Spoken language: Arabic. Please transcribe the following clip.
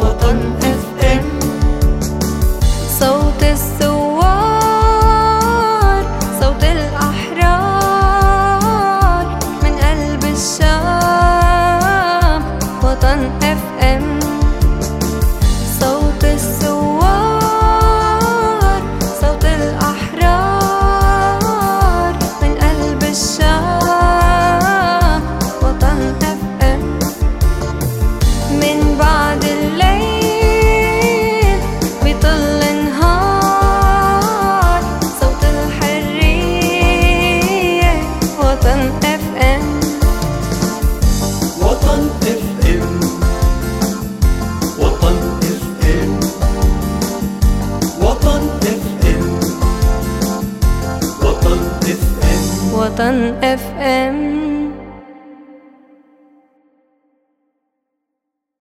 وطن اف ام صوت الثوار صوت الأحرار من قلب الشام وطن FM وطن FM وطن FM وطن FM وطن F M وطن FM